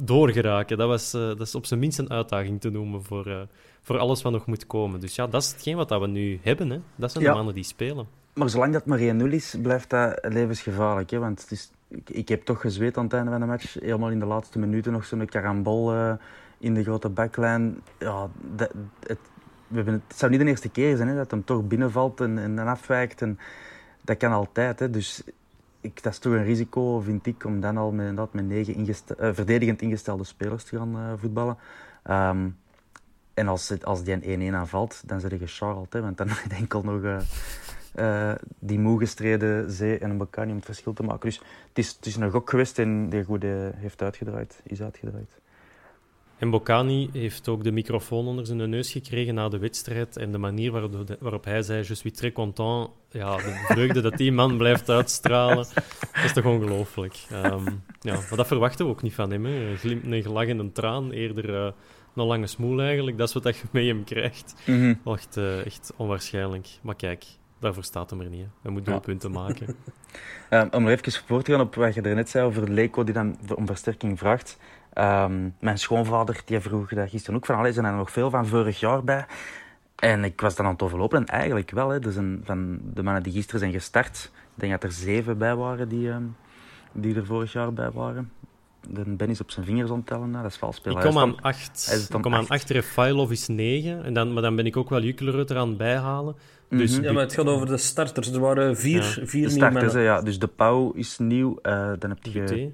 doorgeraken? Dat, was, eh, dat is op zijn minst een uitdaging te noemen voor, eh, voor alles wat nog moet komen. Dus ja, dat is hetgeen wat dat we nu hebben. Hè. Dat zijn Ja. de mannen die spelen. Maar zolang dat maar 1-0 is, blijft dat levensgevaarlijk. Hè? Want het is, ik, ik heb toch gezweet aan het einde van de match. Helemaal in de laatste minuten nog zo'n karambol uh, in de grote baklijn. Ja, dat, het, we hebben, het zou niet de eerste keer zijn hè, dat hem toch binnenvalt en, en, en afwijkt. En, dat kan altijd. Hè. Dus ik, dat is toch een risico, vind ik, om dan al met, dat, met negen uh, verdedigend ingestelde spelers te gaan uh, voetballen. Um, en als, als die een 1-1 aanvalt, dan zit je gecharreld. Want dan heb je enkel nog uh, die moe gestreden zee en een Bacani om het verschil te maken. Dus het is, het is een gok geweest en die goed heeft uitgedraaid, is uitgedraaid. En Bocani heeft ook de microfoon onder zijn neus gekregen na de wedstrijd. En de manier waarop, waarop hij zei: Je suis très content. Ja, de vreugde dat die man blijft uitstralen. Dat is toch ongelooflijk. Um, ja, maar dat verwachten we ook niet van hem. Hè. Een gelach en een traan. Eerder uh, een lange smoel eigenlijk. Dat is wat je mee hem krijgt. Mm -hmm. echt, uh, echt onwaarschijnlijk. Maar kijk, daarvoor staat hem er niet. Hè. Hij moet doelpunten ja. maken. um, om nog even voort te gaan op wat je er net zei over Leco die dan om versterking vraagt. Um, mijn schoonvader die vroeg dat gisteren ook van, allee, zijn er nog veel van vorig jaar bij? En ik was dan aan het overlopen en eigenlijk wel. Hè, dus een, van de mannen die gisteren zijn gestart, ik denk dat er zeven bij waren die, um, die er vorig jaar bij waren. De Ben is op zijn vingers onttellen, dat is vals spelen. Ik kom aan acht. Ik kom aan acht, Refailov is negen. En dan, maar dan ben ik ook wel Juklerud eraan bijhalen. Dus mm -hmm. Ja, maar het gaat over de starters. Er waren vier, ja. vier de starters, ja. Dus de Pauw is nieuw. Uh, dan heb je...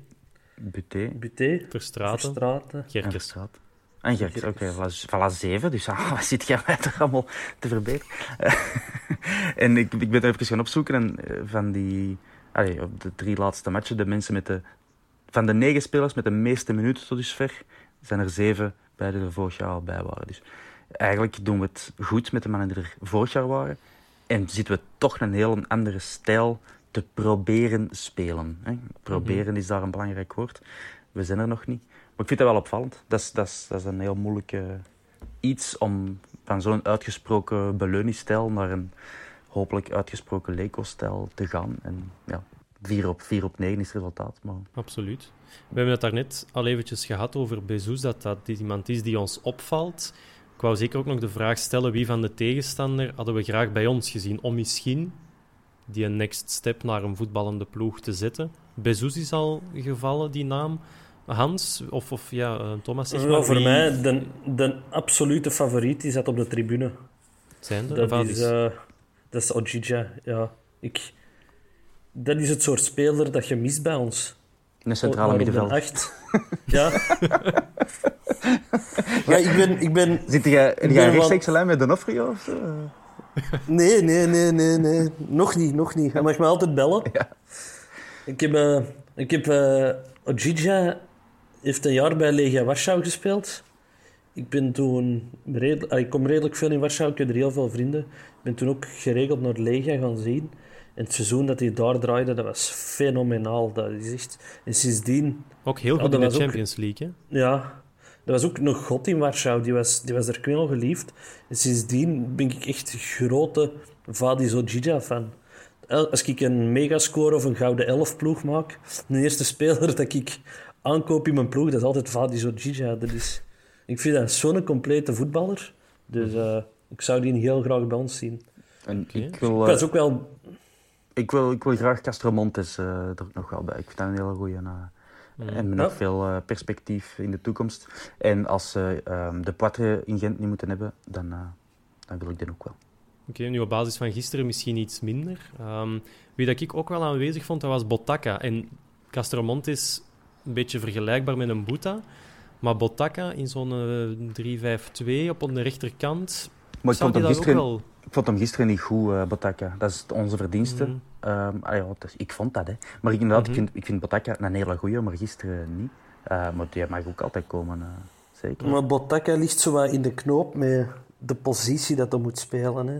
Buté. Buté. Verstraten. Verstraten. Gerkers. En Gerkers, oké. Okay, voilà, zeven. Dus ah, wat zit jij mij toch allemaal te verbeteren? en ik, ik ben er even gaan opzoeken. En van die... Allee, op de drie laatste matchen, de mensen met de... Van de negen spelers met de meeste minuten tot dusver, zijn er zeven bij die er vorig jaar al bij waren. Dus eigenlijk doen we het goed met de mannen die er vorig jaar waren. En zitten we toch een heel andere stijl te proberen spelen. Hè. Proberen mm-hmm. is daar een belangrijk woord. We zijn er nog niet. Maar ik vind dat wel opvallend. Dat is, dat is, dat is een heel moeilijk uh, iets om van zo'n uitgesproken beleuningsstijl naar een hopelijk uitgesproken Leco-stijl te gaan. En ja, 4 op, 4 op 9 is het resultaat. Maar... Absoluut. We hebben het daarnet al eventjes gehad over Bezos, dat dat iemand is die ons opvalt. Ik wou zeker ook nog de vraag stellen, wie van de tegenstander hadden we graag bij ons gezien? Om misschien die een next step naar een voetballende ploeg te zetten. Bezos is al gevallen, die naam. Hans, of, of ja, Thomas, zeg maar. voor mij, de, de absolute favoriet die zat op de tribune. Zijn er? Dat, is, uh, dat is Ojija, ja. Ik, dat is het soort speler dat je mist bij ons. Een centrale middenveld. Echt. ja. ja, ik ben... Ik ben Zit jij rechtstreeks lijn met Donofrio of zo? Nee, nee, nee, nee, nee. Nog niet, nog niet. Hij mag me altijd bellen. Ja. Ik heb... Uh, ik heb uh, Ojija heeft een jaar bij Legia Warschau gespeeld. Ik ben toen... Redelijk, ik kom redelijk veel in Warschau. Ik heb er heel veel vrienden. Ik ben toen ook geregeld naar Legia gaan zien. En het seizoen dat hij daar draaide, dat was fenomenaal. Dat is echt... En sindsdien... Ook heel goed in de Champions ook, League, hè? Ja. Er was ook nog God in Warschau, die was, die was er geliefd. En sindsdien ben ik echt grote Ojija fan. Als ik een megascore of een gouden elf ploeg maak, de eerste speler dat ik aankoop in mijn ploeg, dat is altijd Ojija. Dat is, ik vind dat zo'n complete voetballer. Dus uh, ik zou die heel graag bij ons zien. En ik wil... Ik was ook wel... Ik wil, ik wil graag Castro Montes uh, er nog wel bij. Ik vind dat een hele goede... Uh. En met nog veel uh, perspectief in de toekomst. En als ze uh, de Poitre in Gent niet moeten hebben, dan, uh, dan wil ik den ook wel. Oké, okay, nu op basis van gisteren misschien iets minder. Um, wie dat ik ook wel aanwezig vond, dat was Botaka. En Castromont is een beetje vergelijkbaar met een Boeta. Maar Botaka in zo'n 3-5-2 op de rechterkant. Maar ik vond, hem gisteren, wel... ik vond hem gisteren niet goed, uh, Botaka. Dat is onze verdienste. Mm. Um, ah ja, dus ik vond dat, hè. Maar ik, inderdaad, mm -hmm. ik vind, ik vind Botaka een hele goeie, maar gisteren niet. Uh, maar die mag ook altijd komen, uh, zeker. Maar Botaka ligt zo wat in de knoop met de positie dat hij moet spelen. Hè.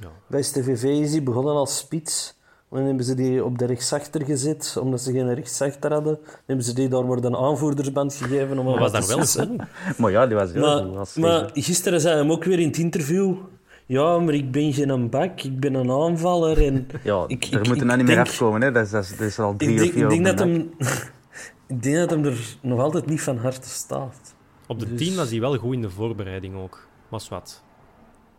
Ja. Bij STVV is hij begonnen als spits. Dan hebben ze die op de rechtsachter gezet, omdat ze geen rechtsachter hadden. Dan hebben ze die daar maar een aanvoerdersband gegeven. Om maar was daar wel maar ja, die was heel maar, goed. Maar gisteren zei hij hem ook weer in het interview ja, maar ik ben geen bak, ik ben een aanvaller. En ja, ik, er moeten nou niet meer afkomen, hè. Dat, is, dat, is, al drie ik of vier ik denk, dat hem, ik denk dat hem er nog altijd niet van harte staat. Op de dus... 10 was hij wel goed in de voorbereiding ook. Was wat.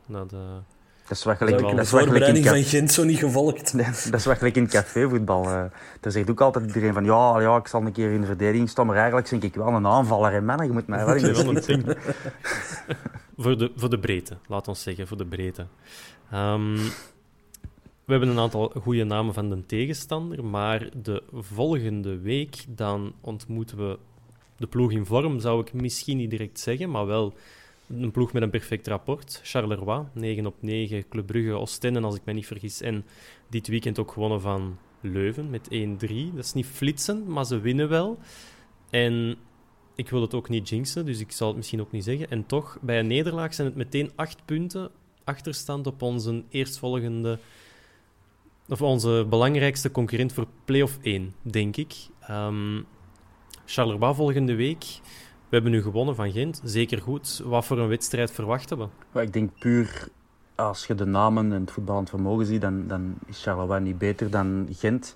Na de... Dat is wel gelijk, Dat dat de is in voorbereiding het van Gent zo niet gevolgd. Nee, dat is wel gelijk in het cafévoetbal. eh. Daar zegt ook altijd iedereen van ja, ja, ik zal een keer in de verdediging staan, maar eigenlijk denk ik wel een aanvaller. En man, je moet mij wel in de Wel een spits ding. voor, de, voor de breedte, laat ons zeggen, voor de breedte. Ehm, we hebben een aantal goede namen van de tegenstander, maar de volgende week dan ontmoeten we de ploeg in vorm, zou ik misschien niet direct zeggen, maar wel een ploeg met een perfect rapport. Charleroi, 9 op 9, Club Brugge, Oostende, als ik me niet vergis. En dit weekend ook gewonnen van Leuven met 1-3. Dat is niet flitsen, maar ze winnen wel. En ik wil het ook niet jinxen, dus ik zal het misschien ook niet zeggen. En toch, bij een nederlaag zijn het meteen acht punten achterstand op onze eerstvolgende... Of onze belangrijkste concurrent voor play-off 1, denk ik. Ehm Charleroi volgende week. We hebben nu gewonnen van Gent. Zeker goed. Wat voor een wedstrijd verwachten we? Ik denk puur, als je de namen en het voetballend vermogen ziet, dan, dan is Charleroi niet beter dan Gent.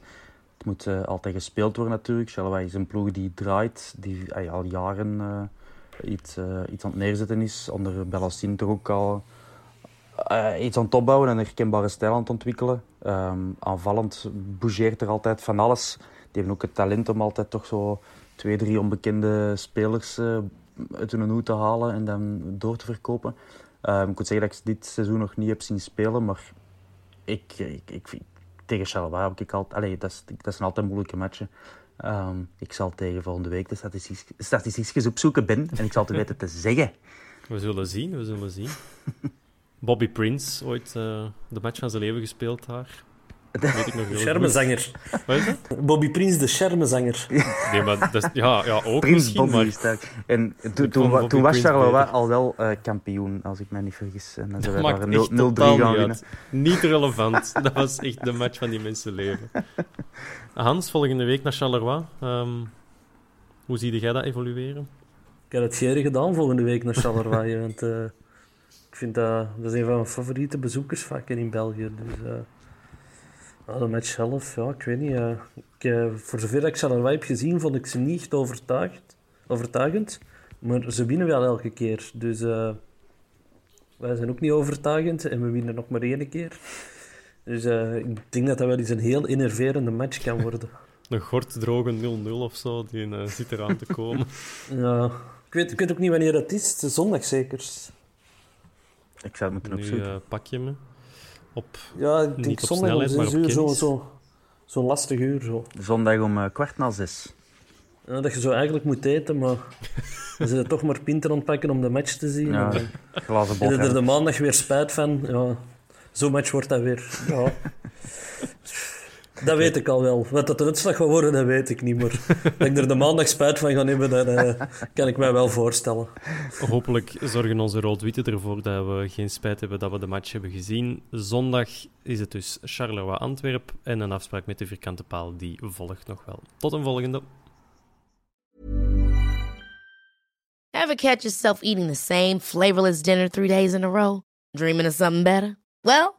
Het moet eh, altijd gespeeld worden natuurlijk. Charleroi is een ploeg die draait, die eh, al jaren eh, iets, iets aan het neerzetten is. Onder Bellassin toch ook al iets aan het opbouwen en een herkenbare stijl aan het ontwikkelen. Ehm, aanvallend bougeert er altijd van alles. Die hebben ook het talent om altijd toch zo twee, drie onbekende spelers eh, uit hun hoed te halen en dan door te verkopen. Ehm, ik moet zeggen dat ik dit seizoen nog niet heb zien spelen, maar ik, ik, ik, tegen Charleroi heb ik altijd... Dat, is, dat altijd moeilijke matchen. Ehm, ik zal tegen volgende week de statistiek, statistiekjes opzoeken, Ben, en ik zal het weten te zeggen. We zullen zien, we zullen zien. Bobby Prince, ooit eh, de match van zijn leven gespeeld daar. Weet ik nog heel goed. Schermenzanger. Wat is dat? Bobby Prins, de schermenzanger. Nee, maar dat is, ja, ja, ook Prins Bobby maar is sterk. En toen, Bobby toen was Charleroi al wel eh, kampioen, als ik me niet vergis. En dan dat daar maakt een echt 0-3 totaal gaan niet winnen. uit. Niet relevant. Dat was echt de match van die mensenleven. Hans, volgende week naar Charleroi. Ehm, hoe zie jij dat evolueren? Ik heb het geren gedaan volgende week naar Charleroi. want eh, ik vind dat, dat is een van mijn favoriete bezoekersvakken in België. Dus, eh, de match zelf, ja, ik weet niet. eh, ik, voor zover ik Charleroi heb gezien, vond ik ze niet echt overtuigd, overtuigend. Maar ze winnen wel elke keer. Dus eh, wij zijn ook niet overtuigend en we winnen nog maar één keer. Dus eh, ik denk dat dat wel eens een heel innerverende match kan worden. Een gorddroge 0-0 of zo, die zit eraan te komen. Ja, ik, weet, ik weet ook niet wanneer dat is. Het is zondag zeker. Ik zou het moeten nu opzoeken. pak je me. Op, Ja, ik Niet denk op zondag om zes uur, zo, kennis. zo, zo'n lastig uur. Zo. Zondag om eh, kwart na zes. Ja, dat je zo eigenlijk moet eten, maar dan zit je toch maar pinten ontpakken om de match te zien. Ja, En dan glazen heb je er de maandag weer spijt van. Ja, zo'n match wordt dat weer. Ja. Dat weet ik al wel. Wat dat de uitslag gaat worden, dat weet ik niet. Maar dat ik er de maandag spijt van ga hebben, dat eh, kan ik mij wel voorstellen. hopelijk zorgen onze rood-witte ervoor dat we geen spijt hebben dat we de match hebben gezien. Zondag is het dus Charleroi-Antwerp en een afspraak met de vierkante paal die volgt nog wel. Tot een volgende. Ever catch yourself eating the same flavorless dinner three days in a row? Dreaming of something better? Well,